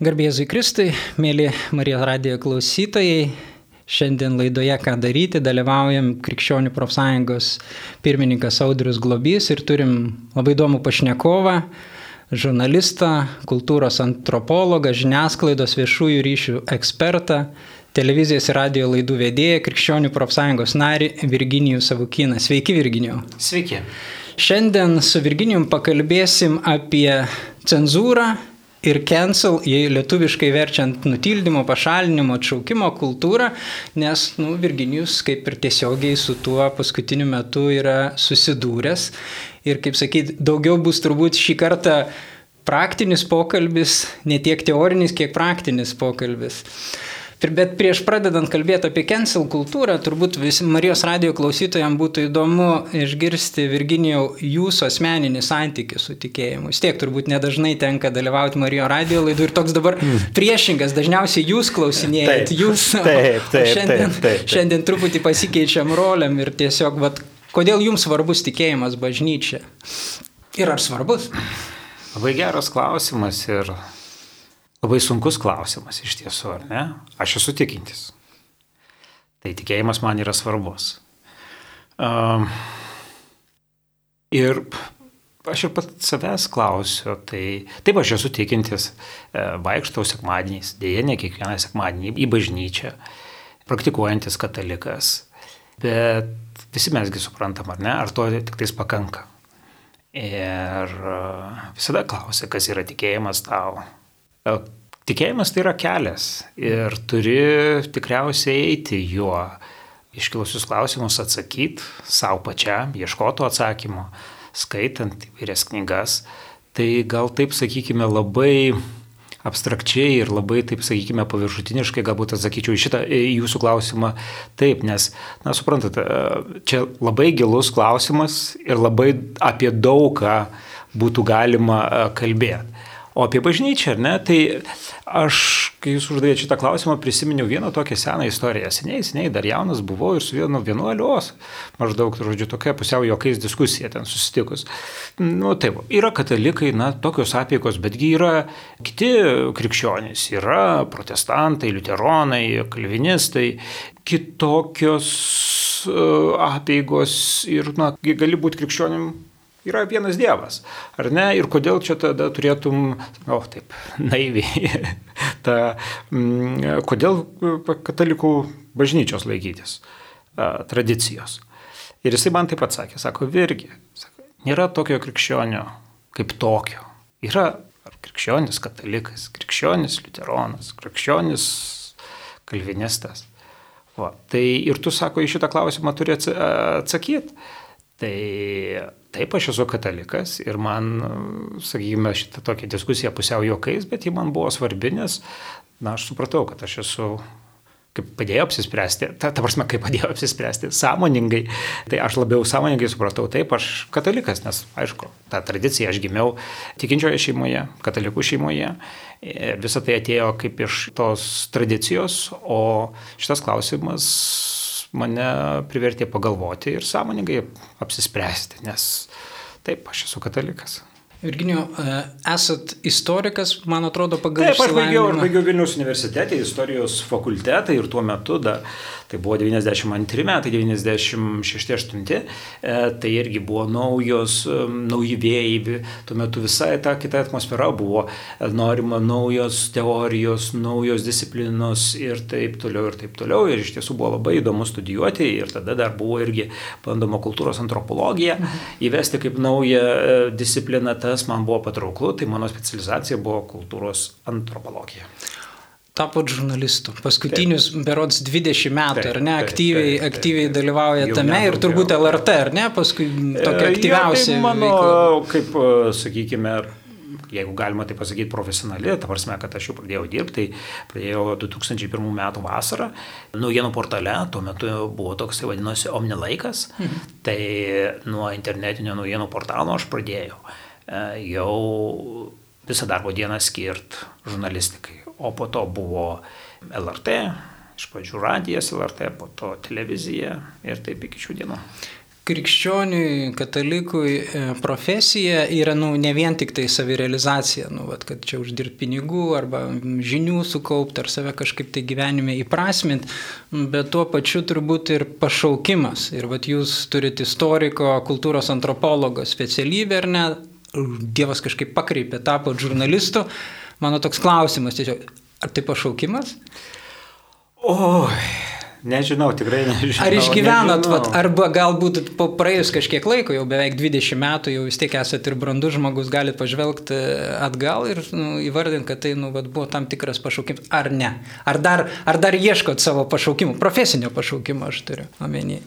Garbėzui Kristui, mėly Marijos radijo klausytojai, šiandien laidoje Ką daryti dalyvaujam Krikščionių profsąjungos pirmininkas Audrius Globys ir turim labai įdomų pašnekovą, žurnalistą, kultūros antropologą, žiniasklaidos viešųjų ryšių ekspertą, televizijos ir radio laidų vedėją, Krikščionių profsąjungos narį Virginijų Savukyną. Sveiki, Virginijų. Sveiki. Šiandien su Virginijum pakalbėsim apie cenzūrą ir cancel, jei lietuviškai verčiant nutildymo, pašalinimo, atšaukimo kultūrą, nes nu, Virginijus kaip ir tiesiogiai su tuo paskutiniu metu yra susidūręs. Ir kaip sakyt, daugiau bus turbūt šį kartą praktinis pokalbis, ne tiek teorinis, kiek praktinis pokalbis. Bet prieš pradedant kalbėti apie cancel kultūrą, turbūt visi Marijos radio klausytojams būtų įdomu išgirsti, Virginijau, jūsų asmeninį santykį su tikėjimu. Vis tiek turbūt nedažnai tenka dalyvauti Marijos radio laidų ir toks dabar mm. priešingas, dažniausiai jūs klausinėjate, jūs. Taip, taip, šiandien, taip, taip, taip. šiandien truputį pasikeičiam roliam ir tiesiog, vat, kodėl jums svarbus tikėjimas bažnyčia? Ir ar svarbus? Labai geras klausimas ir Labai sunkus klausimas iš tiesų, ar ne? Aš esu tikintis. Tai tikėjimas man yra svarbus. Um, ir aš ir pat savęs klausiu, tai taip aš esu tikintis, e, vaikštau sekmadieniais, dėje ne kiekvieną sekmadienį į bažnyčią, praktikuojantis katalikas. Bet visi mesgi suprantam, ar ne, ar to tik tais pakanka. Ir e, visada klausia, kas yra tikėjimas tau tikėjimas tai yra kelias ir turi tikriausiai eiti juo, iškilusius klausimus atsakyti savo pačiam, ieškoto atsakymo, skaitant įvairias knygas. Tai gal taip sakykime labai abstrakčiai ir labai, taip sakykime, paviršutiniškai galbūt atsakyčiau į šitą į jūsų klausimą taip, nes, na, suprantate, čia labai gilus klausimas ir labai apie daugą būtų galima e, kalbėti. O apie bažnyčią, ar ne, tai aš, kai jūs uždavėte šitą klausimą, prisiminiau vieną tokią seną istoriją. Seniai, seniai, dar jaunas buvau ir su vienu vienuolios, maždaug, žodžiu, tokia pusiau jokiais diskusija ten susitikus. Nu, taip, yra katalikai, na, tokios apėgos, betgi yra kiti krikščionys, yra protestantai, liuteronai, kalvinistai, kitokios uh, apėgos ir, na, gali būti krikščionim Yra vienas Dievas, ar ne? Ir kodėl čia tada turėtum, o oh, taip, naiviai, ta, mm, kodėl katalikų bažnyčios laikytis a, tradicijos. Ir jisai man taip atsakė, sako, virgi, sako, nėra tokio krikščionio kaip tokio. Yra krikščionis katalikas, krikščionis liuteronas, krikščionis kalvinistas. Va, tai ir tu, sako, į šitą klausimą turi atsakyti. Tai taip, aš esu katalikas ir man, sakykime, šitą tokią diskusiją pusiau juokais, bet ji man buvo svarbi, nes, na, aš supratau, kad aš esu kaip padėjo apsispręsti, ta, ta prasme, kaip padėjo apsispręsti, sąmoningai, tai aš labiau sąmoningai supratau, taip, aš katalikas, nes, aišku, tą tradiciją aš gimiau tikinčioje šeimoje, katalikų šeimoje, visą tai atėjo kaip iš tos tradicijos, o šitas klausimas mane privertė pagalvoti ir sąmoningai apsispręsti, nes taip, aš esu katalikas. Virginijau, e, esat istorikas, man atrodo, pagal Taip, aš baigiau, aš baigiau Vilnius universitete, istorijos fakultetą ir tuo metu, da, tai buvo 92 metai, 96-8, e, tai irgi buvo naujos, e, nauji vėjai, tuo metu visai ta kita atmosfera buvo, norima naujos teorijos, naujos disciplinos ir taip toliau ir taip toliau. Ir iš tiesų buvo labai įdomu studijuoti ir tada dar buvo irgi bandoma kultūros antropologija mhm. įvesti kaip naują discipliną. Ta tas man buvo patrauklu, tai mano specializacija buvo kultūros antropologija. Tapot žurnalistu. Paskutinius taip. berods 20 metų, taip, ar ne, aktyviai, taip, taip, aktyviai taip, dalyvauja jau tame ir turbūt LRT, ar ne, paskui tokia aktyviausia. Ja, tai mano, veikla. kaip, e, sakykime, jeigu galima tai pasakyti, profesionali, ta prasme, kad aš jau pradėjau dirbti, tai pradėjau 2001 metų vasarą. Naujienų portale tuo metu buvo toks, tai vadinosi Omnilaikas, mhm. tai nuo internetinio naujienų portalo aš pradėjau. E, jau visą darbo dieną skirt žurnalistikai. O po to buvo LRT, iš pradžių radijas LRT, po to televizija ir taip iki šių dienų. krikščioniui, katalikui e, profesija yra nu, ne vien tik tai savirealizacija, nu, vat, kad čia uždirbti pinigų arba žinių sukaupti ar save kažkaip tai gyvenime įprasminti, bet tuo pačiu turbūt ir pašaukimas. Ir vat, jūs turite istoriko, kultūros antropologo specialybę, ar ne? Dievas kažkaip pakreipė, tapo žurnalistu. Mano toks klausimas tiesiog, ar tai pašaukimas? Oi, nežinau, tikrai nežinau. Ar išgyvenot, vat, arba galbūt po praėjus kažkiek laiko, jau beveik 20 metų, jau vis tiek esate ir brandus žmogus, galite pažvelgti atgal ir nu, įvardinti, kad tai nu, vat, buvo tam tikras pašaukimas, ar ne. Ar dar, ar dar ieškot savo pašaukimo, profesinio pašaukimo aš turiu omeny.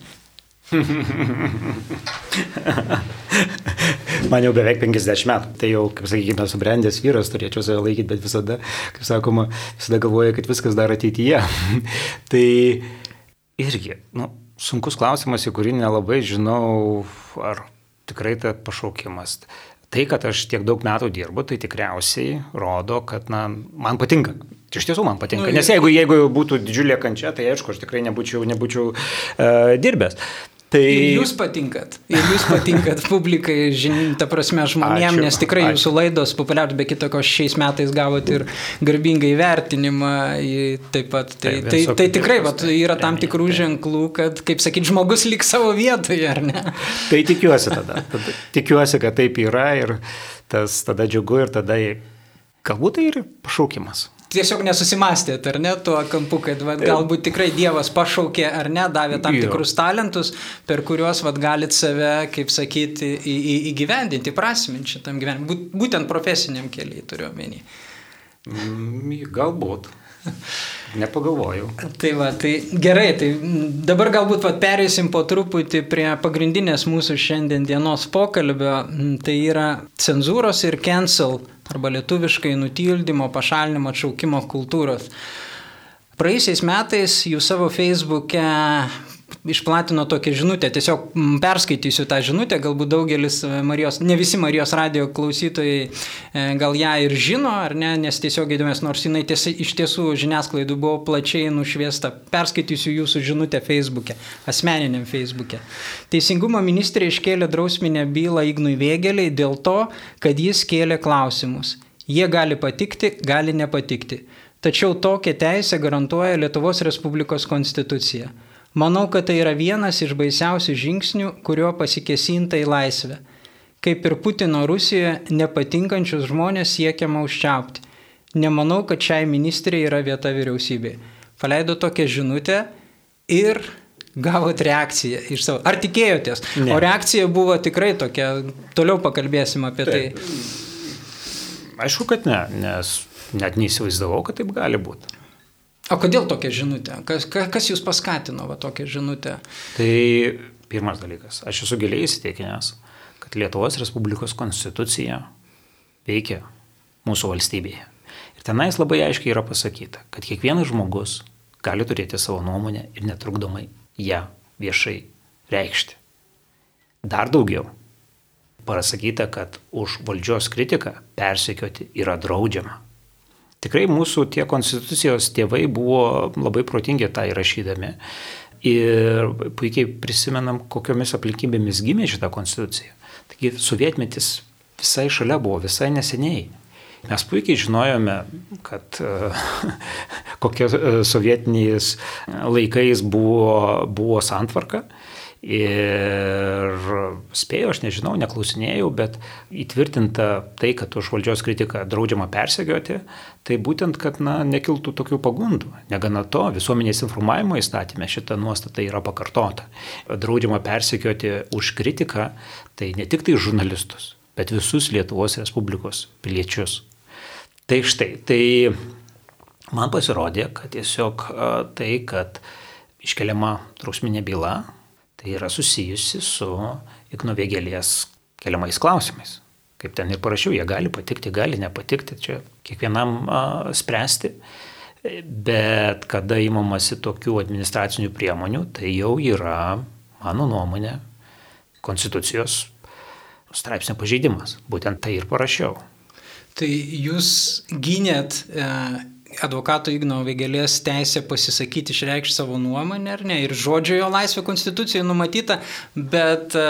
Man jau beveik 50 metų, tai jau, kaip sakykime, subrendęs vyras turėčiau save laikyti, bet visada, kaip sakoma, visada galvoju, kad viskas dar ateityje. tai irgi, nu, sunkus klausimas, į kurį nelabai žinau, ar tikrai tai pašaukimas. Tai, kad aš tiek daug metų dirbu, tai tikriausiai rodo, kad na, man patinka. Iš tiesų man patinka. Nu, Nes jeigu, jeigu būtų didžiulė kančia, tai aišku, aš tikrai nebūčiau, nebūčiau uh, dirbęs. Tai... Ir jūs patinkat. Ir jūs patinkat publikai, žin, ta prasme, žmonėm, ačiū, nes tikrai ačiū. jūsų laidos populiarios, be kitoko, šiais metais gavot ir garbingą įvertinimą. Taip pat. Tai, tai, tai, tai tikrai vat, yra tam tikrų ženklų, kad, kaip sakyt, žmogus lik savo vietoje, ar ne? Tai tikiuosi tada. tada tikiuosi, kad taip yra ir tas tada džiugu ir tada galbūt tai ir pašaukimas tiesiog nesusimastėt, ar ne, tuo kampu, kad va, galbūt tikrai Dievas pašaukė ar ne, davė tam tikrus talentus, per kuriuos va, galit save, kaip sakyti, į, į, įgyvendinti, prasminti šitam gyvenimui. Būtent profesiniam keliai turiu omeny. Mm, galbūt. Nepagalvojau. Tai va, tai gerai, tai dabar galbūt va, perėsim po truputį prie pagrindinės mūsų šiandien dienos pokalbio, tai yra cenzūros ir cancel arba lietuviškai nutildymo, pašalinimo, atšaukimo kultūros. Praėjusiais metais jūs savo Facebook'e išplatino tokią žinutę, tiesiog perskaitysiu tą žinutę, galbūt daugelis e, Marijos, ne visi Marijos radio klausytojai e, gal ją ir žino, ar ne, nes tiesiog įdomės, nors jinai tiesa, iš tiesų žiniasklaidų buvo plačiai nušviesta. Perskaitysiu jūsų žinutę Facebook'e, asmeniniam Facebook'e. Teisingumo ministrė iškėlė drausminę bylą Ignui Vėgeliai dėl to, kad jis kėlė klausimus. Jie gali patikti, gali nepatikti. Tačiau tokią teisę garantuoja Lietuvos Respublikos konstitucija. Manau, kad tai yra vienas iš baisiausių žingsnių, kuriuo pasikesinta į laisvę. Kaip ir Putino Rusijoje, nepatinkančius žmonės siekiama užčiaupti. Nemanau, kad šiai ministrė yra vieta vyriausybėje. Paleido tokią žinutę ir gavot reakciją iš savo. Ar tikėjotės? Ne. O reakcija buvo tikrai tokia, toliau pakalbėsim apie tai. taip. tai. Aišku, kad ne, nes net neįsivaizdavau, kad taip gali būti. O kodėl tokia žinutė? Kas, kas jūs paskatino va, tokią žinutę? Tai pirmas dalykas. Aš esu giliai įsitikinęs, kad Lietuvos Respublikos konstitucija veikia mūsų valstybėje. Ir tenais labai aiškiai yra pasakyta, kad kiekvienas žmogus gali turėti savo nuomonę ir netrukdomai ją viešai reikšti. Dar daugiau. Parasakyta, kad už valdžios kritiką persekioti yra draudžiama. Tikrai mūsų tie konstitucijos tėvai buvo labai protingi tą įrašydami. Ir puikiai prisimenam, kokiomis aplinkybėmis gimė šitą konstituciją. Taigi sovietmetis visai šalia buvo, visai neseniai. Mes puikiai žinojome, kad kokie sovietiniais laikais buvo, buvo santvarka Ir spėjau, aš nežinau, neklausinėjau, bet įtvirtinta tai, kad už valdžios kritiką draudžiama persegioti, tai būtent, kad na, nekiltų tokių pagundų. Negana to, visuomenės informavimo įstatymė šita nuostata yra pakartota. Draudžiama persegioti už kritiką, tai ne tik tai žurnalistus, bet visus Lietuvos Respublikos piliečius. Tai štai, tai man pasirodė, kad tiesiog tai, kad iškeliama drausminė byla, tai yra susijusi su Igno Vėgelės keliamais klausimais. Kaip ten ir parašiau, jie gali patikti, gali nepatikti, čia kiekvienam a, spręsti. Bet kada įmamasi tokių administracinių priemonių, tai jau yra, mano nuomonė, konstitucijos straipsnio pažeidimas. Būtent tai ir parašiau. Tai jūs gynėt e, advokato Igno Vėgelės teisė pasisakyti, išreikšti savo nuomonę ar ne. Ir žodžio jo laisvė konstitucijoje numatyta, bet e,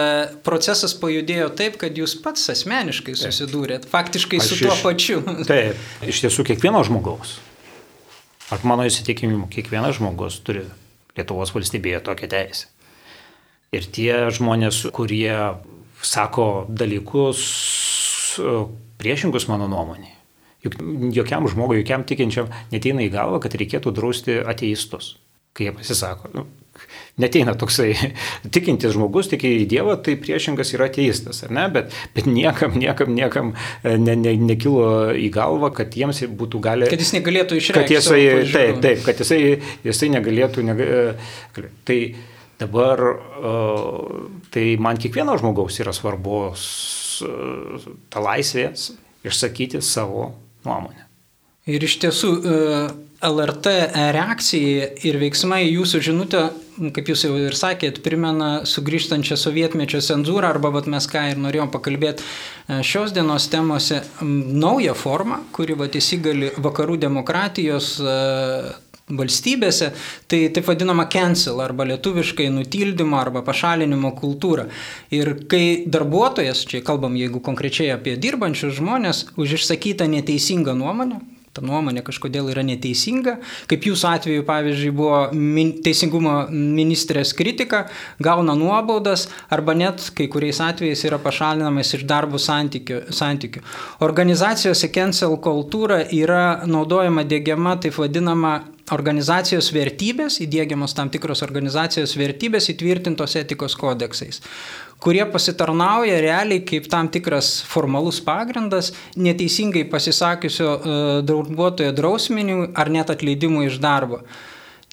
procesas pajudėjo taip, kad jūs pats asmeniškai susidūrėt, faktiškai Aš su tuo iš, pačiu. Taip, iš tiesų kiekvieno žmogaus. Ar mano įsitikinimu, kiekvienas žmogus turi Lietuvos valstybėje tokią teisę. Ir tie žmonės, kurie sako dalykus priešingus mano nuomonė, juk jokiam žmogui, jokiam tikinčiam neteina į galvą, kad reikėtų drausti ateistus, kai jie pasisako. Nu, neteina toksai tikintis žmogus, tik į Dievą, tai priešingas yra ateistas, ar ne? Bet, bet niekam, niekam, niekam e, ne, ne, nekilo į galvą, kad jiems būtų gali... Kad jis negalėtų išreikšti. Kad jisai, taip, taip, kad jisai, jisai negalėtų... Nega, e, tai dabar, tai man kiekvieno žmogaus yra svarbus ta laisvė išsakyti savo nuomonę. Ir iš tiesų LRT reakcija ir veiksmai jūsų žinutę, kaip jūs jau ir sakėt, primena sugrįžtančią sovietmečio cenzūrą arba vat, mes ką ir norėjom pakalbėti e, šios dienos temose, naują formą, kuri vat, įsigali vakarų demokratijos e, valstybėse, tai taip vadinama cancel arba lietuviškai nutildymo arba pašalinimo kultūra. Ir kai darbuotojas, čia kalbam jeigu konkrečiai apie dirbančius žmonės, už išsakytą neteisingą nuomonę, ta nuomonė kažkodėl yra neteisinga, kaip jūsų atveju, pavyzdžiui, buvo min, teisingumo ministrės kritika, gauna nuobaudas arba net kai kuriais atvejais yra pašalinamas iš darbų santykių. santykių. Organizacijose cancel kultūra yra naudojama, dėgiama taip vadinama organizacijos vertybės, įdėgiamos tam tikros organizacijos vertybės įtvirtintos etikos kodeksais kurie pasitarnauja realiai kaip tam tikras formalus pagrindas neteisingai pasisakiusio e, darbuotojo drausminiui ar net atleidimui iš darbo.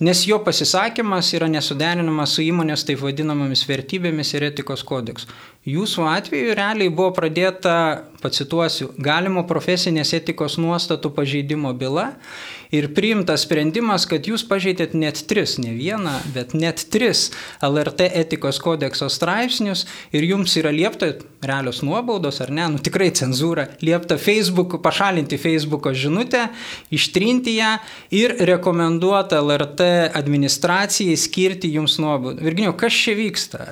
Nes jo pasisakymas yra nesuderinamas su įmonės taip vadinamomis vertybėmis ir etikos kodeksu. Jūsų atveju realiai buvo pradėta, pacituosiu, galimo profesinės etikos nuostatų pažeidimo byla ir priimtas sprendimas, kad jūs pažeidėt net tris, ne vieną, bet net tris LRT etikos kodekso straipsnius ir jums yra liepta, realios nuobaudos ar ne, nu tikrai cenzūra, liepta Facebook, pašalinti Facebook'o žinutę, ištrinti ją ir rekomenduota LRT administracijai skirti jums nuobaudą. Virginio, kas čia vyksta?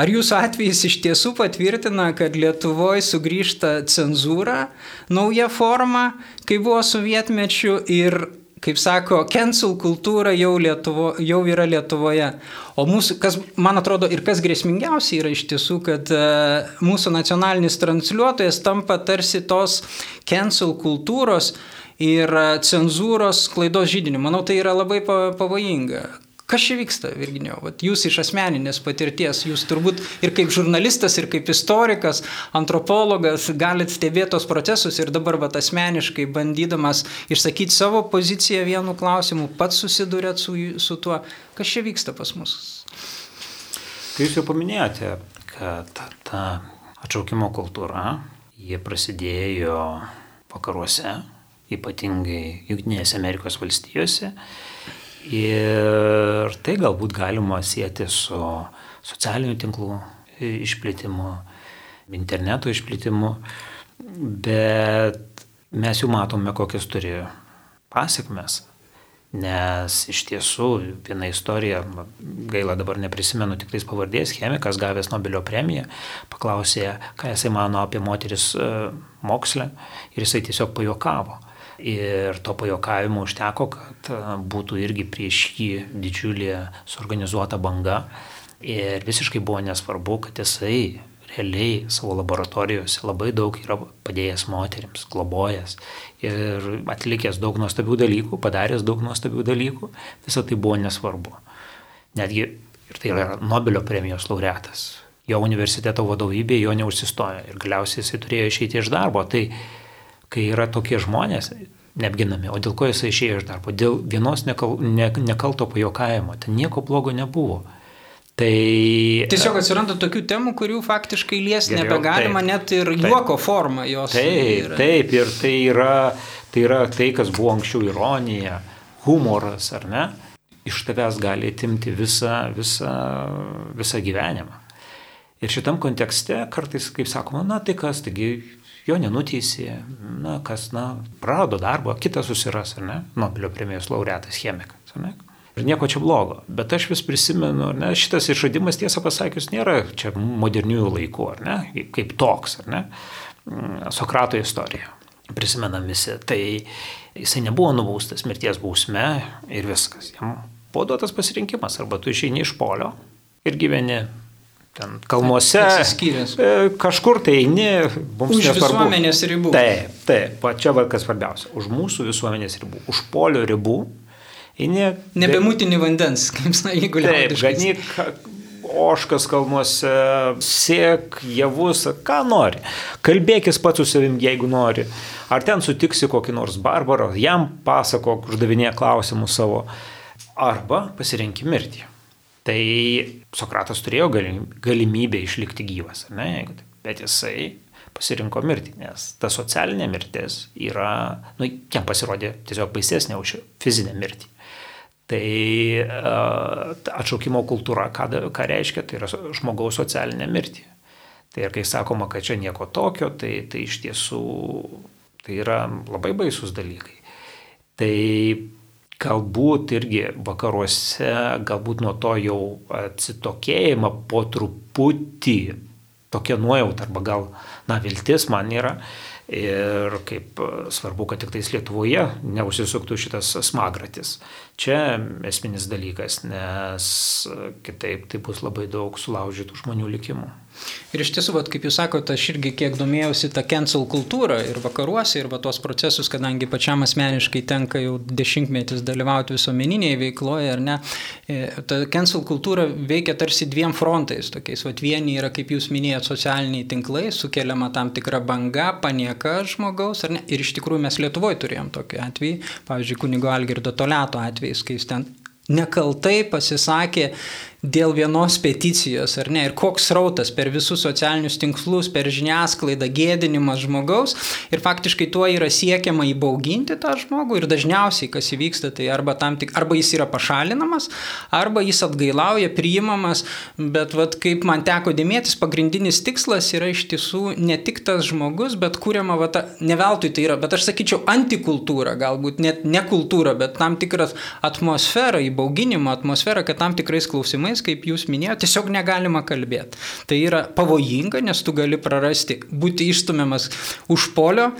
Ar jūsų atvejis iš tiesų patvirtina, kad Lietuvoje sugrįžta cenzūra, nauja forma, kai buvo sovietmečių ir kaip sako, cancel kultūra jau, Lietuvo, jau yra Lietuvoje. O mūsų, kas, man atrodo, ir kas grėsmingiausia yra iš tiesų, kad uh, mūsų nacionalinis transliuotojas tampa tarsi tos cancel kultūros ir cenzūros klaidos žydiniu. Manau, tai yra labai pavojinga. Kas čia vyksta, Virginio? Vat jūs iš asmeninės patirties, jūs turbūt ir kaip žurnalistas, ir kaip istorikas, antropologas galite stebėti tos procesus ir dabar vat, asmeniškai bandydamas išsakyti savo poziciją vienu klausimu, pats susidurėt su, su tuo, kas čia vyksta pas mus. Tai jūs jau paminėjote, kad ta atšaukimo kultūra, jie prasidėjo vakaruose, ypatingai Junktinėse Amerikos valstijose Ir tai galbūt galima sėti su socialinių tinklų išplėtimu, interneto išplėtimu, bet mes jau matome, kokias turi pasiekmes. Nes iš tiesų viena istorija, gaila dabar neprisimenu tik tais pavardės, chemikas gavęs Nobelio premiją, paklausė, ką jisai mano apie moteris e, mokslę ir jisai tiesiog pajokavo Ir to pajokavimo užteko, kad būtų irgi prieš jį didžiulė suorganizuota banga. Ir visiškai buvo nesvarbu, kad jisai realiai savo laboratorijose labai daug yra padėjęs moteriams, globojęs ir atlikęs daug nuostabių dalykų, padaręs daug nuostabių dalykų, visą tai buvo nesvarbu. Netgi ir tai yra Nobelio premijos laureatas. Jo universiteto vadovybė jo neužsistoja ir galiausiai jisai turėjo išeiti iš darbo. Tai kai yra tokie žmonės neapginami. O dėl ko jisai išėjo iš darbo? Dėl vienos nekal, ne, nekalto pajokavimo. Ten nieko blogo nebuvo. Tai... Tiesiog atsiranda tokių temų, kurių faktiškai lies geriau, nebegalima, taip, net ir taip, juoko forma jos. Taip, yra. taip, ir tai yra, tai yra tai, kas buvo anksčiau ironija, humoras, ar ne? Iš tavęs gali atimti visą, visą, visą gyvenimą. Ir šitam kontekste kartais, kaip sakoma, na tai kas, taigi jo nenuteisė, na, kas, na, prarado darbą, kitas susiras, ar ne, Nobelio premijos laureatas chemikas, ar ne. Ir nieko čia blogo. Bet aš vis prisimenu, ne, šitas išradimas, tiesą pasakius, nėra čia moderniųjų laikų, ar ne, kaip toks, ar ne, mm, Sokrato istorija. Prisimenam visi. Tai jisai nebuvo nubaustas mirties bausme ir viskas. Jam buvo duotas pasirinkimas, arba tu išeini iš polio ir gyveni ten kalnuose, e, kažkur tai eini, mums už nesvarbu. visuomenės ribų. Taip, taip, va čia va kas svarbiausia, už mūsų visuomenės ribų, už polio ribų. Eini, Nebemūtini vandens, kaip sakė, jeigu. Taip, ganyk oškas kalnuose, sėk, javus, ką nori. Kalbėkis pats su savim, jeigu nori. Ar ten sutiksi kokį nors barbarą, jam pasakok, uždavinėk klausimus savo. Arba pasirenki mirtį. Tai Sokratas turėjo galimybę išlikti gyvas, ne, bet jisai pasirinko mirtį, nes ta socialinė mirtis yra, nu, jam pasirodė tiesiog baisesnė už fizinę mirtį. Tai atšaukimo kultūra, ką, ką reiškia, tai yra žmogaus socialinė mirtį. Tai ir kai sakoma, kad čia nieko tokio, tai, tai iš tiesų tai yra labai baisus dalykai. Tai galbūt irgi vakaruose, galbūt nuo to jau atsitokėjimą po truputį tokia nuojauta arba gal, na, viltis man yra. Ir kaip svarbu, kad tik tais Lietuvoje neužsisuktų šitas smagratis. Čia esminis dalykas, nes kitaip tai bus labai daug sulaužytų žmonių likimų. Ir iš tiesų, vat, kaip jūs sakote, aš irgi kiek domėjausi tą cancel kultūrą ir vakaruose, ir va, tos procesus, kadangi pačiam asmeniškai tenka jau dešimtmetis dalyvauti visuomeninėje veikloje, ar ne, e, ta cancel kultūra veikia tarsi dviem frontais. Tokiais, va, vieni yra, kaip jūs minėjote, socialiniai tinklai, sukeliama tam tikra banga, panieka žmogaus, ar ne. Ir iš tikrųjų mes Lietuvoje turėjom tokį atvejį, pavyzdžiui, kunigo Algirdo Toleto atvejais, kai jis ten nekaltai pasisakė dėl vienos peticijos, ar ne, ir koks rautas per visus socialinius tinklus, per žiniasklaidą, gėdinimas žmogaus. Ir faktiškai tuo yra siekiama įbauginti tą žmogų ir dažniausiai, kas įvyksta, tai arba, tik, arba jis yra pašalinamas, arba jis atgailauja, priimamas, bet vat, kaip man teko dėmėtis, pagrindinis tikslas yra iš tiesų ne tik tas žmogus, bet kuriama, vat, ne veltui tai yra, bet aš sakyčiau, antikultūra, galbūt net ne kultūra, bet tam tikras atmosfera, įbauginimo atmosfera, kad tam tikrais klausimais klausimais, kaip jūs minėjote, tiesiog negalima kalbėti. Tai yra pavojinga, nes tu gali prarasti, būti išstumiamas už polio,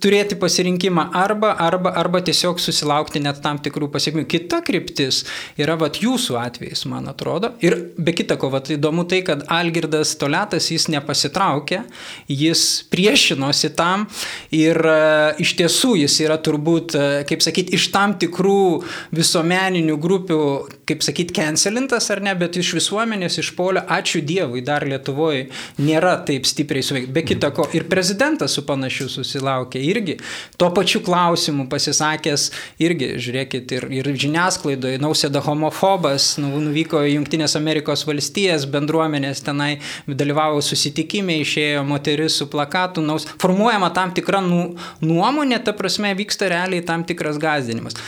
turėti pasirinkimą arba, arba, arba tiesiog susilaukti net tam tikrų pasiekmių. Kita kryptis yra vat jūsų atvejais, man atrodo. Ir be kita ko, vat įdomu tai, kad Algirdas Toletas jis nepasitraukė, jis priešinosi tam ir uh, iš tiesų jis yra turbūt, uh, kaip sakyti, iš tam tikrų visuomeninių grupių, kaip sakyti, cancelintas ar ne, bet iš visuomenės, iš polio, ačiū Dievui, dar Lietuvoje nėra taip stipriai suveikti. Be kita ko, ir prezidentas su panašiu susilaukė irgi tuo pačiu klausimu pasisakęs, irgi, žiūrėkit, ir, ir žiniasklaidoje, nausėda homofobas, nu, nuvyko į Junktinės Amerikos valstijas, bendruomenės tenai dalyvavo susitikime, išėjo moteris su plakatu, naus, formuojama tam tikra nu, nuomonė, ta prasme vyksta realiai tam tikras gazdinimas.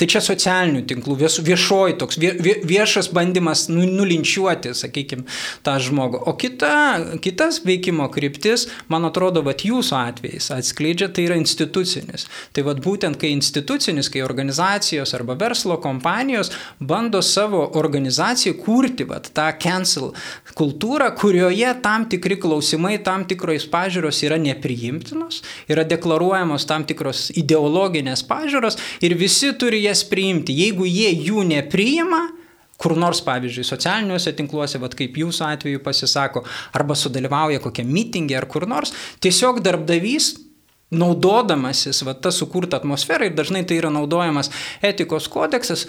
Tai čia socialinių tinklų, viešoji toks, viešas bandymas nu, nulinčiuoti, sakykime, tą žmogų. O kita, kitas veikimo kryptis, man atrodo, kad jūsų atvejais atskleidžia, tai yra institucinis. Tai vad būtent, kai institucinis, kai organizacijos arba verslo kompanijos bando savo organizacijai kurti vat, tą cancel kultūrą, kurioje tam tikri klausimai, tam tikros pažiūros yra nepriimtinos, yra deklaruojamos tam tikros ideologinės pažiūros ir visi turi jas jas priimti. Jeigu jie jų nepriima, kur nors, pavyzdžiui, socialiniuose tinkluose, vad kaip jūsų atveju pasisako, arba sudalyvauja kokią mitingę ar kur nors, tiesiog darbdavys naudodamasis va, tą sukurtą atmosferą ir dažnai tai yra naudojamas etikos kodeksas,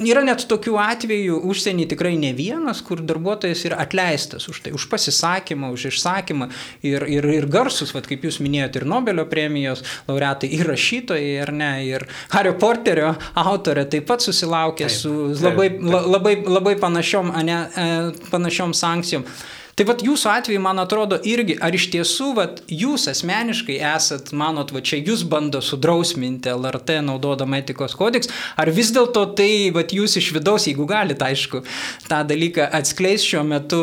Yra net tokių atvejų užsienį tikrai ne vienas, kur darbuotojas yra atleistas už tai, už pasisakymą, už išsakymą ir, ir, ir garsus, vat, kaip jūs minėjote, ir Nobelio premijos laureatai, ir rašytojai, ar ne, ir Hario Porterio autorė taip pat susilaukė taip, su labai, taip, taip. labai, labai panašiom, ne, e, panašiom sankcijom. Tai vad jūsų atveju, man atrodo, irgi, ar iš tiesų, vad jūs asmeniškai esat, manot, va čia jūs bando sudrausminti LRT naudodama etikos kodeks, ar vis dėlto tai, vad jūs iš vidaus, jeigu galite, aišku, tą dalyką atskleis šiuo metu,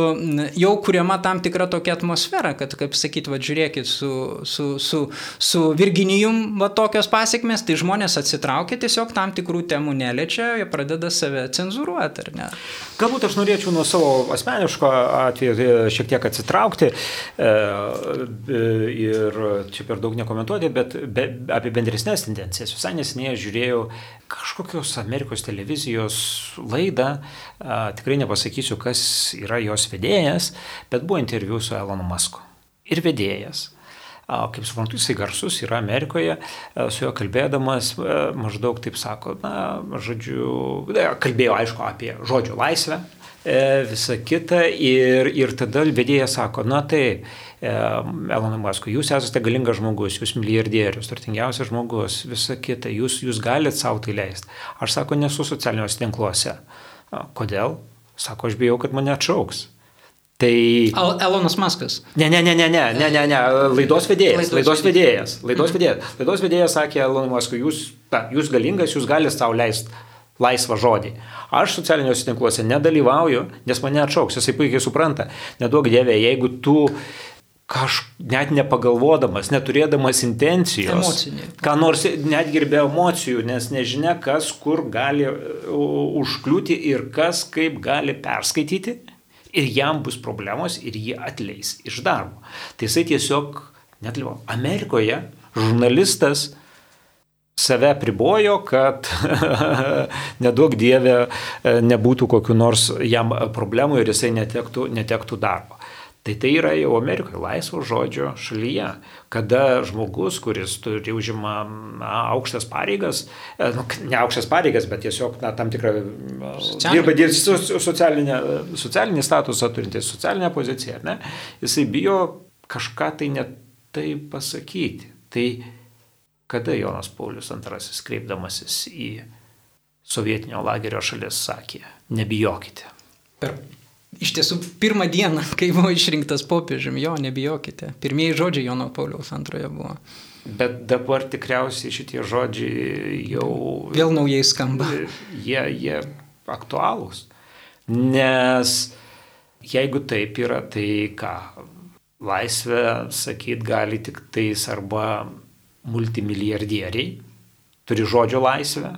jau kuriama tam tikra tokia atmosfera, kad, kaip sakyt, vad žiūrėkit, su, su, su, su Virginijum va tokios pasiekmes, tai žmonės atsitraukia tiesiog tam tikrų temų neliečia, jie pradeda save cenzuruoti, ar ne? Galbūt aš norėčiau nuo savo asmeniško atveju šiek tiek atsitraukti e, ir čia per daug nekomentuoti, bet be, apie bendresnės tendencijas. Visai neseniai žiūrėjau kažkokios Amerikos televizijos laidą, tikrai nepasakysiu, kas yra jos vedėjas, bet buvo interviu su Elonu Masku. Ir vedėjas kaip suprantu, jisai garsus yra Amerikoje, su juo kalbėdamas maždaug taip sako, na, žodžiu, kalbėjo aišku apie žodžio laisvę, e, visą kitą ir, ir tada vedėjas sako, na taip, Elonai Maskui, jūs esate galingas žmogus, jūs milijardierius, turtingiausias žmogus, visa kita, jūs, jūs galite savo tai leisti. Aš sako, nesu socialiniuose tinkluose. Kodėl? Sako, aš bijau, kad mane atšauks. Tai... Elonas Maskas. Ne, ne, ne, ne, ne, ne, ne, ne. laidos vedėjas. Laidos vedėjas. Laidos mhm. vedėjas. Laidos vedėjas sakė Elonui Maskui, jūs, ta, jūs galingas, jūs galite savo leisti laisvą žodį. Aš socialiniuose tinkluose nedalyvauju, nes mane atšauks, jisai puikiai supranta. Neduok dievė, jeigu tu kaž, net nepagalvodamas, neturėdamas intencijos, Emocinė. ką nors net gerbė emocijų, nes nežinia, kas kur gali užkliūti ir kas kaip gali perskaityti ir jam bus problemos ir jį atleis iš darbo. Tai jisai tiesiog netlivo. Amerikoje žurnalistas save pribojo, kad nedaug dievė nebūtų kokiu nors jam problemų ir jisai netektų, netektų darbo. Tai tai yra jau Amerikoje laisvo žodžio šalyje, kada žmogus, kuris turi užima na, aukštas pareigas, e, nu, ne aukštas pareigas, bet tiesiog na, tam tikrą dirba socialinę, socialinį statusą turintis, socialinę poziciją, ne, jisai bijo kažką tai net tai pasakyti. Tai kada Jonas Paulius II kreipdamasis į sovietinio lagerio šalis sakė, nebijokite. Per Iš tiesų, pirmą dieną, kai buvo išrinktas popiežiumi, jo, nebijokite. Pirmieji žodžiai Jono Pauliaus antroje buvo. Bet dabar tikriausiai šitie žodžiai jau... Vėl naujai skamba. Jie, jie aktualūs. Nes jeigu taip yra, tai ką? Laisvę, sakyt, gali tik tais arba multimilijardieriai, turi žodžio laisvę,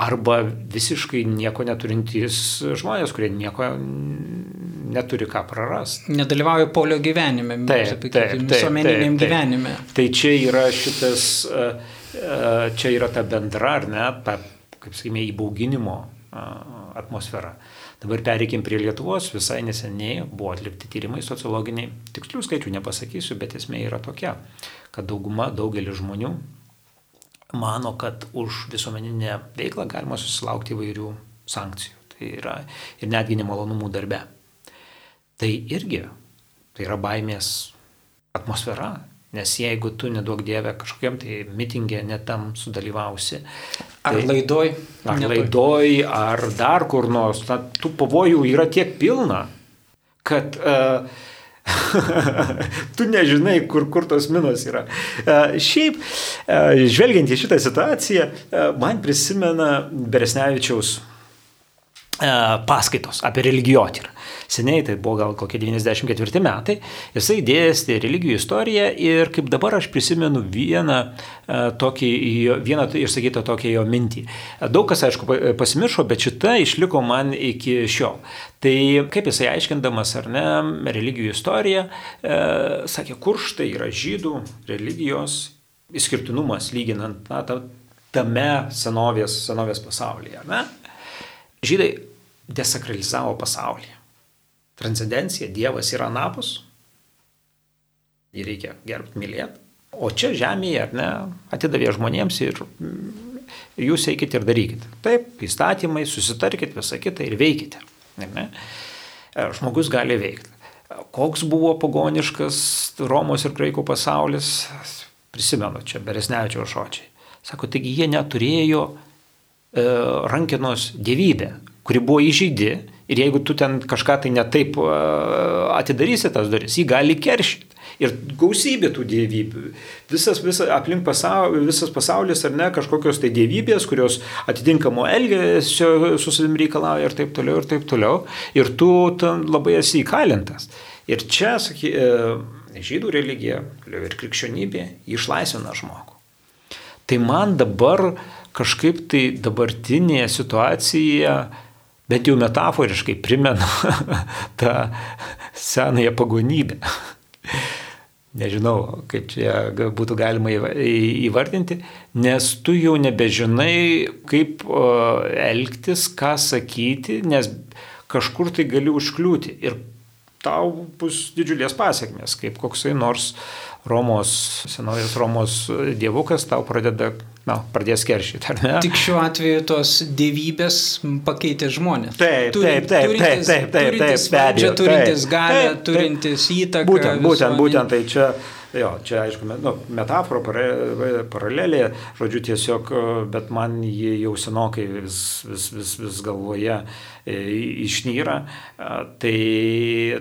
arba visiškai nieko neturintys žmonės, kurie nieko neturi ką prarasti. Nedalyvauja polio gyvenime, taip, taip, taip, visuomeniniam gyvenime. Tai čia yra šitas, e, e, čia yra ta bendra, ar ne, ta, kaip sakykime, įbauginimo atmosfera. Dabar pereikim prie Lietuvos, visai neseniai buvo atlikti tyrimai sociologiniai, tikslių skaičių nepasakysiu, bet esmė yra tokia, kad dauguma, daugelis žmonių mano, kad už visuomeninę veiklą galima susilaukti įvairių sankcijų. Tai yra ir netgi nemalonumų darbe. Tai irgi, tai yra baimės atmosfera, nes jeigu tu nedaug dievę kažkokiam tai mitingė netam sudalyvausi. Tai, ar laidoj? Ar laidoj, ar dar kur nors, na, tų pavojų yra tiek pilna, kad uh, tu nežinai, kur, kur tos minos yra. E, šiaip, e, žvelgiant į šitą situaciją, e, man prisimena Beresnevičiaus paskaitos apie religijotyrą seniai, tai buvo gal kokie 94 metai, jisai dėstė religijų istoriją ir kaip dabar aš prisimenu vieną e, tokį, vieną išsakytą tokią jo mintį. Daug kas, aišku, pasimiršo, bet šita išliko man iki šiol. Tai kaip jisai aiškindamas ar ne religijų istoriją, e, sakė, kur štai yra žydų religijos išskirtinumas lyginant na, ta, tame senovės, senovės pasaulyje. Ne? Žydai desakralizavo pasaulį transcendencija, Dievas yra anapus, jį reikia gerbti, mylėti. O čia žemėje, ar ne, atidavė žmonėms ir jūs eikite ir darykite. Taip, įstatymai, susitarkite visą kitą ir veikite. Ne? Žmogus gali veikti. Koks buvo pagoniškas Romos ir Graikų pasaulis, prisimenu čia Beresnevičio žodžiai. Sako, taigi jie neturėjo e, rankenos dievybę, kuri buvo įžeidi Ir jeigu tu ten kažką tai netaip atidarysi tas duris, jį gali keršyti. Ir gausybė tų dievybių. Visas, visas aplink pasaulį, visas pasaulis ar ne, kažkokios tai dievybės, kurios atitinkamo elgesio su savim reikalauja ir taip toliau, ir taip toliau. Ir tu labai esi įkalintas. Ir čia, saky, e, žydų religija ir krikščionybė išlaisvina žmogų. Tai man dabar kažkaip tai dabartinėje situacijoje, bet jau metaforiškai primena tą senąją pagonybę. Nežinau, kaip čia būtų galima įvardinti, nes tu jau nebežinai, kaip elgtis, ką sakyti, nes kažkur tai gali užkliūti. Ir tau bus didžiulės pasiekmes, kaip koksai nors Romos, senovės Romos dievukas tau pradeda, na, pradės keršyti, ar ne? Tik šiuo atveju tos dievybės pakeitė žmonės. Taip, Turi, taip, taip, taip, taip, taip, turintis valdžią, turintis galę, turintis įtaką. Būtent, būtent, būtent, tai čia Jo, čia aišku, nu, metafora, paralelė, žodžiu, tiesiog, bet man jį jau senokai vis, vis, vis, vis galvoje e, išnyra. Tai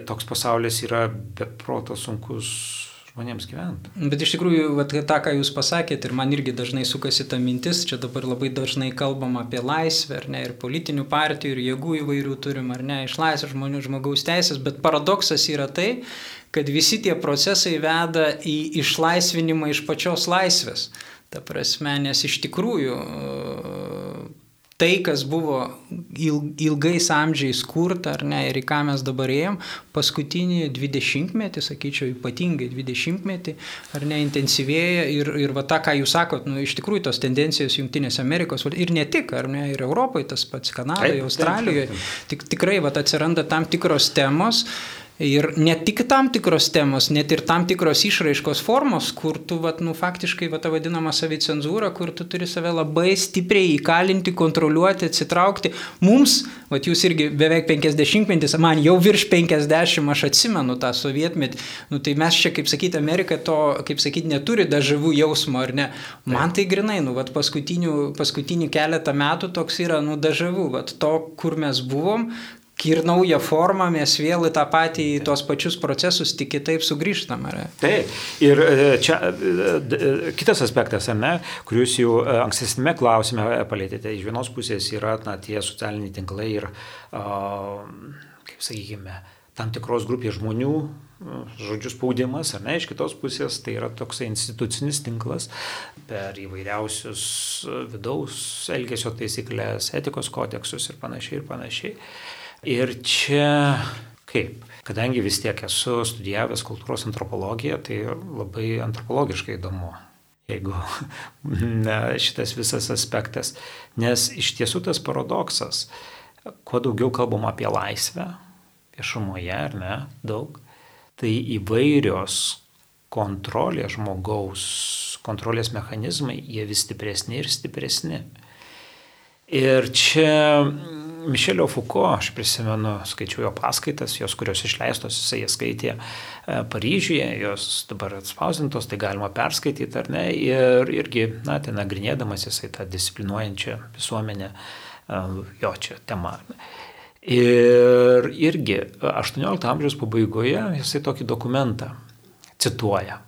toks pasaulis yra beproto sunkus žmonėms gyventi. Bet iš tikrųjų, vat, tą, ką jūs pasakėte, ir man irgi dažnai sukasi ta mintis, čia dabar labai dažnai kalbam apie laisvę, ar ne, ir politinių partijų, ir jėgų įvairių turim, ar ne, išlaisvę žmonių, žmogaus teisės, bet paradoksas yra tai, kad visi tie procesai veda į išlaisvinimą iš pačios laisvės. Ta prasme, nes iš tikrųjų tai, kas buvo ilgais amžiais kurta, ar ne, ir į ką mes dabar ėjom, paskutinį 20-metį, sakyčiau, ypatingai 20-metį, ar ne, intensyvėja ir, ir va tą, ką jūs sakot, nu, iš tikrųjų tos tendencijos Junktinėse Amerikos ir ne tik, ar ne, ir Europoje, tas pats Kanadoje, Australijoje, tik, tikrai va atsiranda tam tikros temos, Ir ne tik tam tikros temos, net ir tam tikros išraiškos formos, kur tu, vat, nu, faktiškai, va, ta vadinama savicenzūra, kur tu turi save labai stipriai įkalinti, kontroliuoti, atsitraukti. Mums, va, jūs irgi beveik 50 metis, man jau virš 50, aš atsimenu tą sovietmetį, nu, tai mes čia, kaip sakyti, Amerika to, kaip sakyti, neturi dažavų jausmo, ar ne? Man tai grinai, nu, va, paskutinį keletą metų toks yra, nu, dažavų, va, to, kur mes buvom, ir naują formą mes vėl į tą patį, į tos pačius procesus tik kitaip sugrįžtam. Ar? Taip, ir e, čia e, e, kitas aspektas, ne, kurį jūs jau ankstesnėme klausime palėtėte, iš vienos pusės yra na, tie socialiniai tinklai ir, kaip sakykime, tam tikros grupės žmonių žodžių spaudimas, ar ne, iš kitos pusės tai yra toksai institucinis tinklas per įvairiausius vidaus elgesio taisyklės, etikos kodeksus ir panašiai ir panašiai. Ir čia kaip? Kadangi vis tiek esu studijavęs kultūros antropologiją, tai labai antropologiškai įdomu, jeigu ne, šitas visas aspektas. Nes iš tiesų tas paradoksas, kuo daugiau kalbam apie laisvę, viešumoje ar ne, daug, tai įvairios kontrolės žmogaus, kontrolės mechanizmai, jie vis stipresni ir stipresni. Ir čia Mišelio Fuko, aš prisimenu, skaičiau jo paskaitas, jos, kurios išleistos, jisai jas skaitė e, Paryžiuje, jos dabar atspausintos, tai galima perskaityti ar ne, ir irgi, na, ten nagrinėdamas jisai tą disciplinuojančią visuomenę, e, jo čia tema. Ir irgi 18 amžiaus pabaigoje jisai tokį dokumentą cituoja.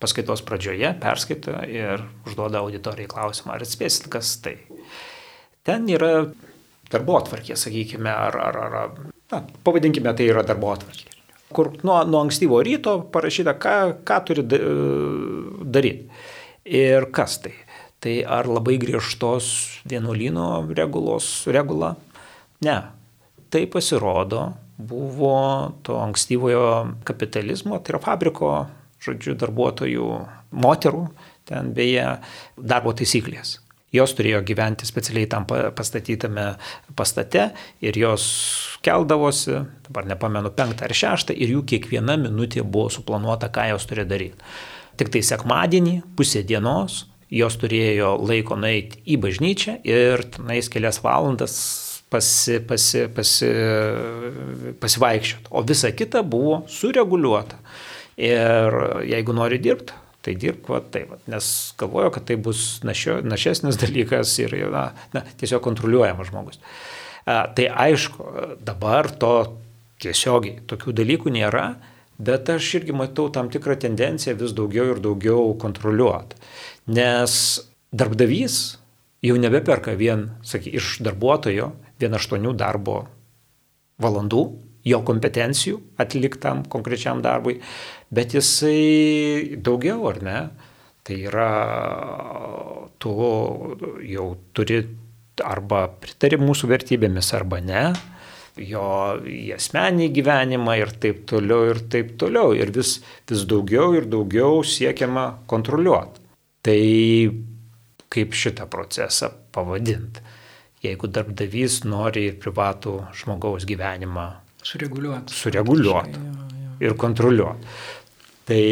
Paskaitos pradžioje perskaita ir užduoda auditorijai klausimą, ar atspėsit, kas tai. Ten yra darbo atvarkė, sakykime, ar, ar, ar na, pavadinkime tai yra darbo atvarkė. Kur nuo, nuo ankstyvo ryto parašyta, ką, ką turi daryti. Ir kas tai? Tai ar labai griežtos vienuolino regulos, regula? Ne. Tai pasirodo buvo to ankstyvojo kapitalizmo, tai yra fabriko, žodžiu, darbuotojų, moterų, ten beje, darbo taisyklės. Jos turėjo gyventi specialiai tam pastatytame pastate ir jos keldavosi, dabar nepamenu, penktą ar šeštą ir jų kiekviena minutė buvo suplanuota, ką jos turi daryti. Tik tai sekmadienį, pusė dienos, jos turėjo laiko nueiti į bažnyčią ir tenais kelias valandas pasi, pasi, pasi, pasivaikščioti. O visa kita buvo sureguliuota. Ir jeigu nori dirbti, tai dirbk va taip, va, nes galvoju, kad tai bus našio, našesnis dalykas ir na, na, tiesiog kontroliuojamas žmogus. Tai aišku, dabar to tiesiogiai tokių dalykų nėra, bet aš irgi matau tam tikrą tendenciją vis daugiau ir daugiau kontroliuoti. Nes darbdavys jau nebeperka vien, saky, iš darbuotojo vien aštuonių darbo valandų, jo kompetencijų atliktam konkrečiam darbui, bet jisai daugiau ar ne, tai yra tu jau turi arba pritari mūsų vertybėmis arba ne, jo į asmenį gyvenimą ir taip toliau ir taip toliau. Ir vis, vis daugiau ir daugiau siekiama kontroliuoti. Tai kaip šitą procesą pavadinti? Jeigu darbdavys nori privatų žmogaus gyvenimą sureguliuoti. Sureguliuoti ir kontroliuoti. Tai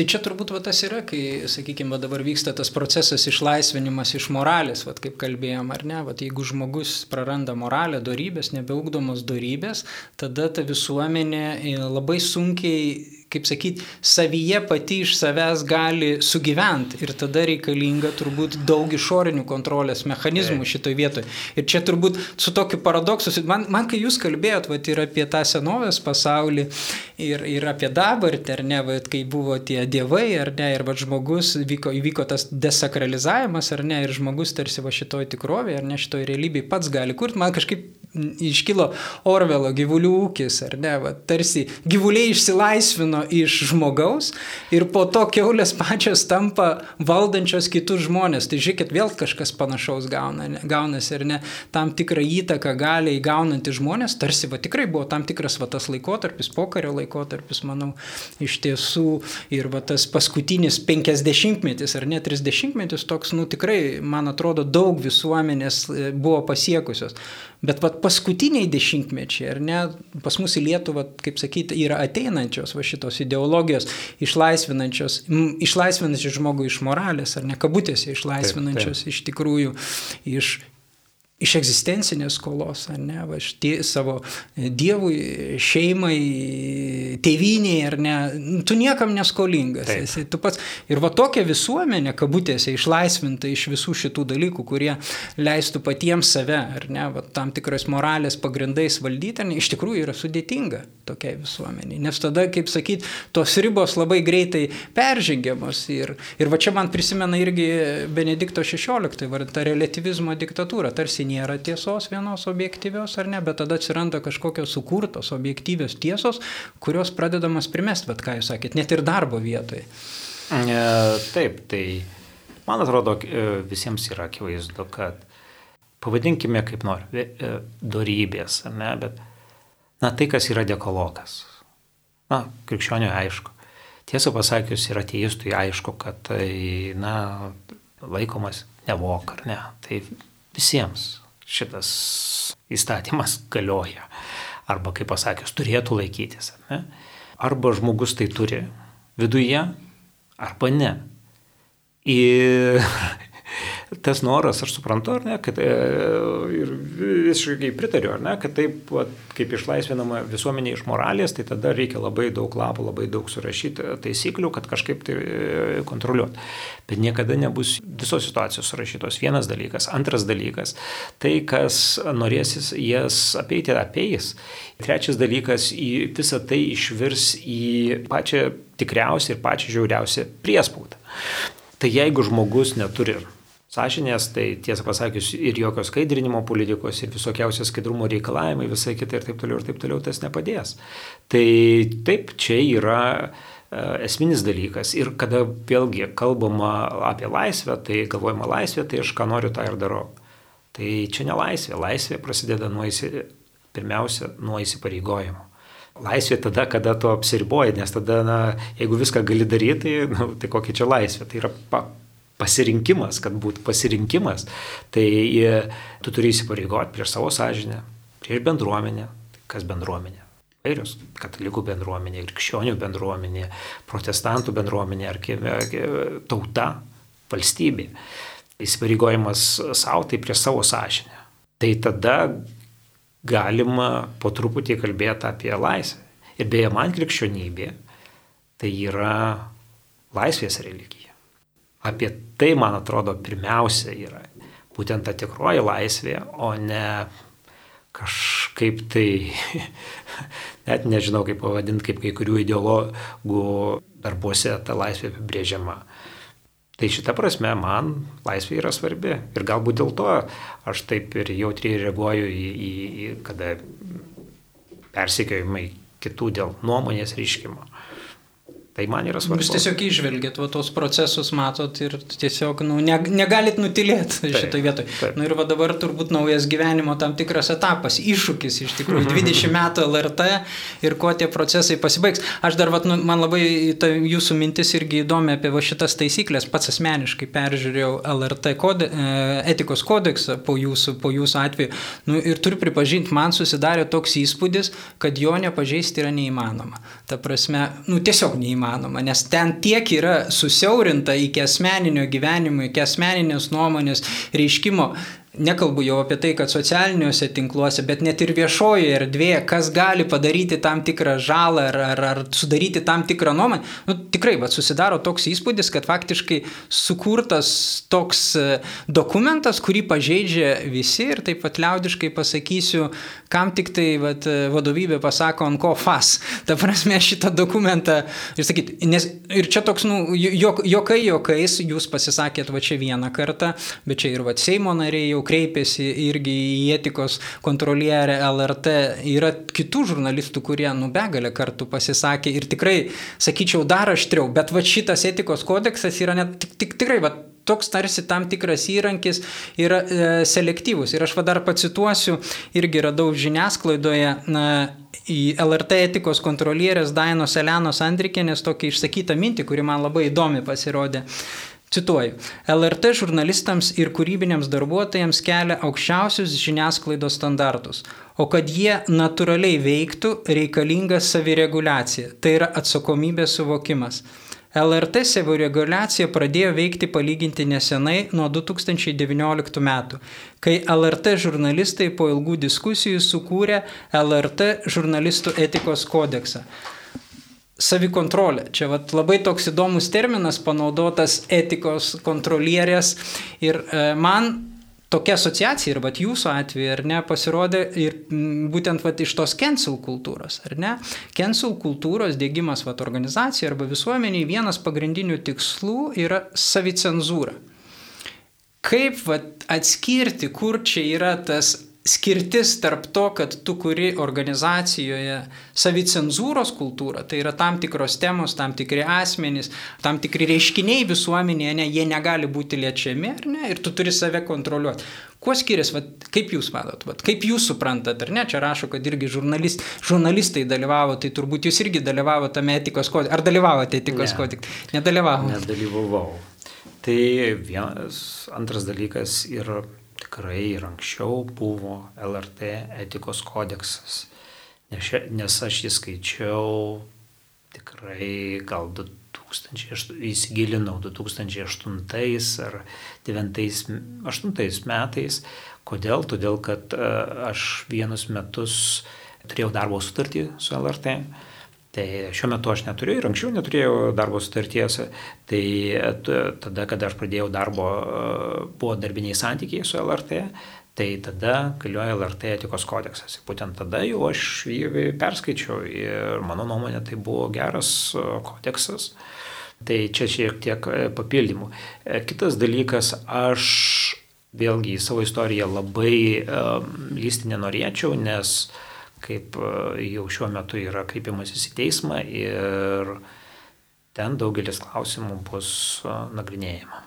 Tai čia turbūt va, tas yra, kai, sakykime, dabar vyksta tas procesas išlaisvinimas iš moralės, va, kaip kalbėjom, ar ne, va, jeigu žmogus praranda moralę, darybės, nebeugdomos darybės, tada ta visuomenė e, labai sunkiai kaip sakyti, savyje pati iš savęs gali sugyventi ir tada reikalinga turbūt daug išorinių kontrolės mechanizmų šitoje vietoje. Ir čia turbūt su tokiu paradoksu, man, man kai jūs kalbėjot, va, ir apie tą senovės pasaulį, ir, ir apie dabartį, ar ne, va, kai buvo tie dievai, ar ne, ir va, žmogus, vyko, įvyko tas desakralizavimas, ar ne, ir žmogus tarsi va šitoje tikrovėje, ar ne šitoje realybėje pats gali kurti, man kažkaip iškilo Orvelo gyvulių ūkis, ar ne, va, tarsi gyvuliai išsilaisvino iš žmogaus ir po to keulės pačios tampa valdančios kitus žmonės. Tai žiūrėkit, vėl kažkas panašaus gauna, ne, gaunasi ir ne, tam tikrą įtaką gali įgaunantys žmonės, tarsi va tikrai buvo tam tikras va tas laikotarpis, pokario laikotarpis, manau, iš tiesų ir va tas paskutinis penkisdešimtmetis ar net trisdešimtmetis toks, nu tikrai, man atrodo, daug visuomenės e, buvo pasiekusios. Bet vat, paskutiniai dešimtmečiai, ar ne, pas mus į Lietuvą, kaip sakyti, yra ateinančios va šitos ideologijos, išlaisvinančios, išlaisvinančios žmogų iš moralės, ar ne kabutėse išlaisvinančios taip, taip. iš tikrųjų iš iš egzistencinės skolos, ar ne, va, tie, savo e, dievui, šeimai, tėviniai, ar ne, tu niekam neskolingas. Esi, tu pats, ir va tokia visuomenė, kabutėse, išlaisvinta iš visų šitų dalykų, kurie leistų patiems save, ar ne, va, tam tikrais moralės pagrindais valdyti, ne, iš tikrųjų yra sudėtinga tokiai visuomeniai. Nes tada, kaip sakyti, tos ribos labai greitai peržengiamos. Ir, ir va čia man prisimena irgi Benedikto XVI, va, ta relativizmo diktatūra, tarsi nėra tiesos vienos objektyvios ar ne, bet tada atsiranda kažkokios sukurtos objektyvios tiesos, kurios pradedamas primest, bet ką jūs sakėt, net ir darbo vietoje. E, taip, tai man atrodo e, visiems yra akivaizdu, kad pavadinkime kaip nori, e, dorybės, ar ne, bet na tai, kas yra dekologas. Na, krikščioniui aišku. Tiesą pasakius, ir ateistui aišku, kad tai, na, laikomas nevok, ar ne. Tai visiems šitas įstatymas galioja. Arba, kaip pasakius, turėtų laikytis. Ne? Arba žmogus tai turi viduje, arba ne. Ir tas noras, aš suprantu, ar ne, kad e, ir visiškai pritariu, ar ne, kad taip, kaip išlaisvinama visuomenė iš moralės, tai tada reikia labai daug lapų, labai daug surašyti taisyklių, kad kažkaip tai e, kontroliuoti. Bet niekada nebus visos situacijos surašytos. Vienas dalykas. Antras dalykas, tai kas norėsis jas apeiti, apeis. Trečias dalykas, visą tai išvirs į pačią tikriausią ir pačią žiauriausią priespaudą. Tai jeigu žmogus neturi sąžinės, tai tiesą pasakius ir jokios skaidrinimo politikos, ir visokiausios skaidrumo reikalavimai, visai kitai ir taip toliau, ir taip toliau tas nepadės. Tai taip, čia yra e, esminis dalykas. Ir kada vėlgi kalbama apie laisvę, tai galvojama laisvė, tai aš ką noriu, tą ir darau. Tai čia ne laisvė. Laisvė prasideda nuo, įsi... pirmiausia, nuo įsipareigojimo. Laisvė tada, kada tu apsiriboji, nes tada, na, jeigu viską gali daryti, tai, nu, tai kokia čia laisvė. Tai yra pa, pasirinkimas, kad būtų pasirinkimas, tai e, tu turi įsipareigoti prieš savo sąžinę, prieš bendruomenę. Kas bendruomenė? Vairios katalikų bendruomenė, krikščionių bendruomenė, protestantų bendruomenė ar tauta, valstybė. Įsipareigojimas savo tai prieš savo sąžinę. Tai tada galima po truputį kalbėti apie laisvę. Ir beje, man krikščionybė tai yra laisvės religija. Apie tai, man atrodo, pirmiausia yra būtent ta tikroji laisvė, o ne kažkaip tai, net nežinau kaip pavadinti, kaip kai kurių ideologų darbuose ta laisvė apibrėžiama. Tai šita prasme man laisvė yra svarbi. Ir galbūt dėl to aš taip ir jautriai reaguoju į, į, į kada persikėjimai kitų dėl nuomonės ryškimo. Tai man yra svarbu. Jūs tiesiog išvelgėt va, tos procesus, matot ir tiesiog nu, ne, negalit nutilėti šitoje vietoje. Nu, ir va dabar turbūt naujas gyvenimo tam tikras etapas, iššūkis iš tikrųjų, 20 metų LRT ir kuo tie procesai pasibaigs. Aš dar, va, nu, man labai ta, jūsų mintis irgi įdomi apie va, šitas taisyklės, pats asmeniškai peržiūrėjau LRT kode, etikos kodeksą po jūsų, po jūsų atveju. Nu, ir turiu pripažinti, man susidarė toks įspūdis, kad jo nepažeisti yra neįmanoma. Ta prasme, nu, tiesiog neįmanoma įmanoma, nes ten tiek yra susiaurinta iki asmeninio gyvenimo, iki asmeninės nuomonės reiškimo, Nekalbu jau apie tai, kad socialiniuose tinkluose, bet net ir viešojoje erdvėje, kas gali padaryti tam tikrą žalą ar, ar, ar sudaryti tam tikrą nuomonę. Nu, tikrai, bet susidaro toks įspūdis, kad faktiškai sukurtas toks e, dokumentas, kurį pažeidžia visi ir taip pat liaudiškai pasakysiu, kam tik tai vat, vadovybė pasako, ant ko fas. Ta prasme, šitą dokumentą, ir sakyti, nes ir čia toks, nu, jok, jokai jokais, jūs pasisakėt va čia vieną kartą, bet čia ir va Seimo nariai jau jau kreipėsi irgi į etikos kontrolierę LRT, yra kitų žurnalistų, kurie nu begalę kartų pasisakė ir tikrai, sakyčiau, dar aštriau, bet va šitas etikos kodeksas yra net tik, tik tikrai, va, toks tarsi tam tikras įrankis yra e, selektyvus. Ir aš va dar pacituosiu, irgi radau žiniasklaidoje na, į LRT etikos kontrolierės Dainos Elenos Andrikienės tokį išsakytą mintį, kuri man labai įdomi pasirodė. Cituoju, LRT žurnalistams ir kūrybiniams darbuotojams kelia aukščiausius žiniasklaidos standartus, o kad jie natūraliai veiktų, reikalinga savireguliacija, tai yra atsakomybės suvokimas. LRT savireguliacija pradėjo veikti palyginti nesenai nuo 2019 metų, kai LRT žurnalistai po ilgų diskusijų sukūrė LRT žurnalistų etikos kodeksą savikontrolė. Čia vat, labai toks įdomus terminas panaudotas etikos kontrolierės ir e, man tokia asociacija ir vat jūsų atveju, ar ne, pasirodė ir būtent vat iš tos cancel kultūros, ar ne? Cancel kultūros dėgymas vat organizacijai arba visuomeniai vienas pagrindinių tikslų yra savicenzūra. Kaip vat atskirti, kur čia yra tas skirtis tarp to, kad tu kuri organizacijoje savicenzūros kultūrą, tai yra tam tikros temos, tam tikri asmenys, tam tikri reiškiniai visuomenėje, ne, jie negali būti liečiami, ar ne, ir tu turi save kontroliuoti. Kuo skiriasi, vat, kaip jūs matot, vat, kaip jūs suprantat, ar ne, čia rašo, kad irgi žurnalist, žurnalistai dalyvavo, tai turbūt jūs irgi dalyvavote tame etikos kodekse, ar dalyvavote etikos ne, kodekse? Nedalyvavote. Nedalyvavau. Tai vienas, antras dalykas yra tikrai ir anksčiau buvo LRT etikos kodeksas, nes, aš jį skaičiau tikrai gal 2000, įsigilinau 2008 ar 2008 metais. Kodėl? Todėl, kad e, aš vienus metus turėjau darbo sutartį su LRT Tai šiuo metu aš neturiu ir anksčiau neturėjau darbo sutarties. Tai tada, kada aš pradėjau darbo, buvo darbiniai santykiai su LRT, tai tada galioja LRT etikos kodeksas. Būtent tada jau aš jį perskaičiau ir mano nuomonė tai buvo geras kodeksas. Tai čia šiek tiek papildymų. Kitas dalykas, aš vėlgi į savo istoriją labai um, lysti nenorėčiau, nes uh, kaip e, jau šiuo metu yra kreipimasis į teismą ir ten daugelis klausimų bus e, nagrinėjama.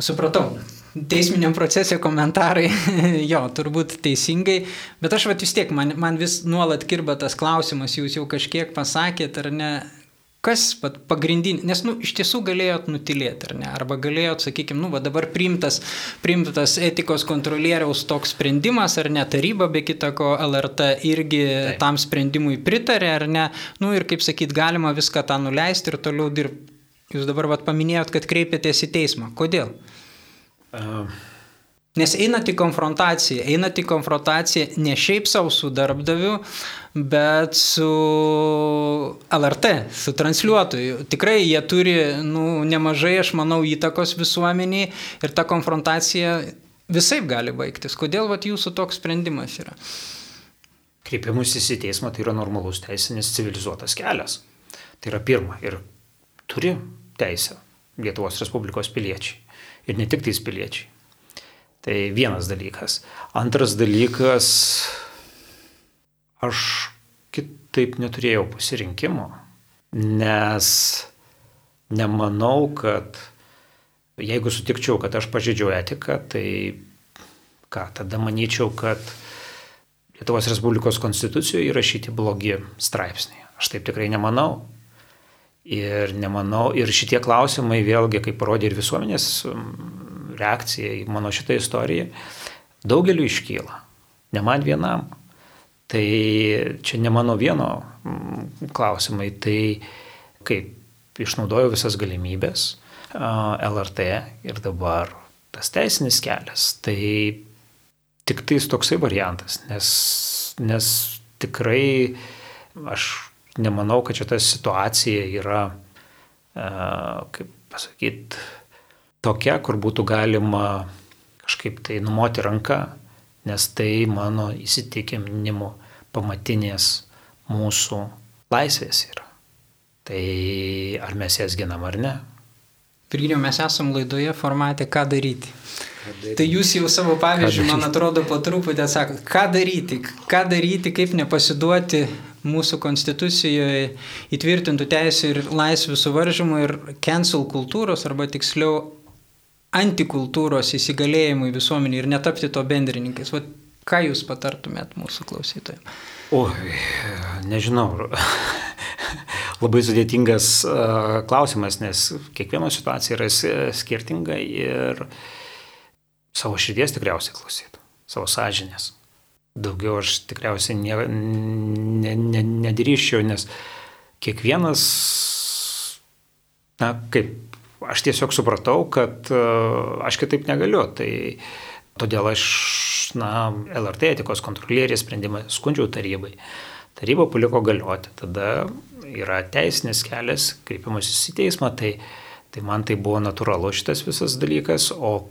Supratau. Teisminiam procese komentarai, jo, turbūt teisingai, bet aš vat vis tiek, man, man vis nuolat kirba tas klausimas, jūs jau kažkiek pasakėt, ar ne, Kas pagrindinė, nes, nu, iš tiesų galėjot nutilėti, ar ne? Arba galėjot, sakykime, nu, va dabar priimtas, priimtas etikos kontrolieriaus toks sprendimas, ar ne, taryba be kitako LRT irgi Taip. tam sprendimui pritarė, ar ne? Nu, ir kaip sakyt, galima viską tą nuleisti ir toliau dirbti. Jūs dabar vat paminėjot, kad kreipėtės į teismą. Kodėl? Uh. Nes einat į konfrontaciją, einat į konfrontaciją ne šiaip savo su darbdaviu, bet su LRT, su transliuotoju. Tikrai jie turi nu, nemažai, aš manau, įtakos visuomeniai ir ta konfrontacija visai gali baigtis. Kodėl vat, jūsų toks sprendimas yra? Kreipimus į teismą tai yra normalus teisinis civilizuotas kelias. Tai yra pirma. Ir turi teisę Lietuvos Respublikos piliečiai. Ir ne tik tais piliečiai. Tai vienas dalykas. Antras dalykas, aš kitaip neturėjau pasirinkimo, nes nemanau, kad jeigu sutikčiau, kad aš pažydžiau etiką, tai ką, tada manyčiau, kad Lietuvos Respublikos konstitucijoje įrašyti blogi straipsniai. Aš taip tikrai nemanau. Ir nemanau, ir šitie klausimai vėlgi, kaip parodė ir visuomenės reakcija į mano šitą istoriją, daugeliu iškyla. Ne man vienam. Tai čia ne mano vieno mm, klausimai, tai kaip išnaudojau visas galimybės LRT ir dabar tas teisinis kelias. Tai tik tais toksai variantas, nes, nes tikrai aš nemanau, kad šita situacija yra, kaip pasakyti, tokia, kur būtų galima kažkaip tai numoti ranką, nes tai mano įsitikinimu pamatinės mūsų laisvės yra. Tai ar mes jas ginam ar ne? Virginio, mes esam laidoje formate, ką daryti. Tai jūs jau savo pavyzdžių, man atrodo, po truputį atsakot, ką daryti, ką daryti, kaip nepasiduoti mūsų konstitucijoje įtvirtintų teisų ir laisvių suvaržymų ir cancel kultūros, arba tiksliau antikultūros įsigalėjimui visuomenį ir netapti to bendrininkais. Vat, ką jūs patartumėt mūsų klausytojams? O, nežinau. Labai sudėtingas klausimas, nes kiekviena situacija yra skirtinga ir savo širdies tikriausiai klausytų, savo sąžinės daugiau aš tikriausiai ne, ne, ne, nedryščiau, nes kiekvienas, na kaip, aš tiesiog supratau, kad uh, aš kitaip negaliu. Tai todėl aš, na, LRT etikos kontrolierės sprendimą skundžiau tarybai. Taryba paliko galioti. Tada yra teisinis kelias, kreipimasis į teismą, tai, tai man tai buvo natūralu šitas visas dalykas, o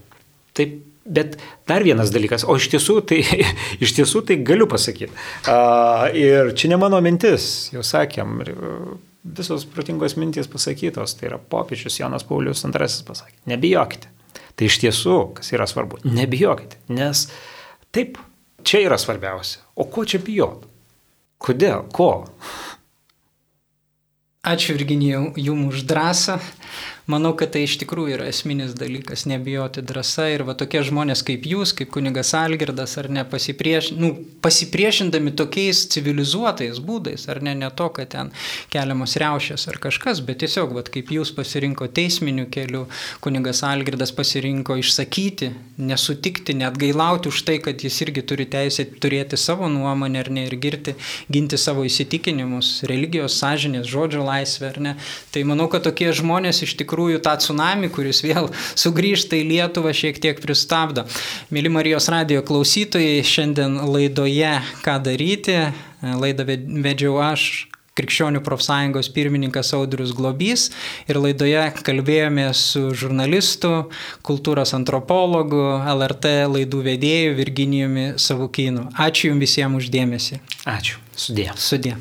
taip Bet dar vienas dalykas, o iš tiesų tai, iš tiesų tai galiu pasakyti. Uh, ir čia ne mano mintis, jau sakėm, visos protingos mintys pasakytos, tai yra popiežius Jonas Paulius II pasakė, nebijokite. Tai iš tiesų, kas yra svarbu, nebijokite, nes taip, čia yra svarbiausia. O ko čia bijot? Kodėl? Ko? Ačiū Virginijau jums už drąsą. Manau, kad tai iš tikrųjų yra esminis dalykas - nebijoti drąsa ir va tokie žmonės kaip jūs, kaip kunigas Algirdas, ar ne pasiprieš, nu, pasipriešindami tokiais civilizuotais būdais, ar ne, ne to, kad ten keliamos riaušės ar kažkas, bet tiesiog, va, kaip jūs pasirinko teisminių kelių, kunigas Algirdas pasirinko išsakyti, nesutikti, net gailauti už tai, kad jis irgi turi teisę turėti savo nuomonę ar ne ir girti, ginti savo įsitikinimus, religijos, sąžinės, žodžio laisvę, ar ne. Tai manau, kad tokie žmonės iš tikrųjų tikrųjų tą tsunami, kuris vėl sugrįžta į Lietuvą, šiek tiek pristabdo. Mėly Marijos radijo klausytojai, šiandien laidoje ką daryti, laidą vedžiau aš, Krikščionių profsąjungos pirmininkas Audrius Globys ir laidoje kalbėjome su žurnalistu, kultūros antropologu, LRT laidų vedėju Virginijumi Savukynu. Ačiū Jums visiems uždėmesi. Ačiū. Sudė. Sudė.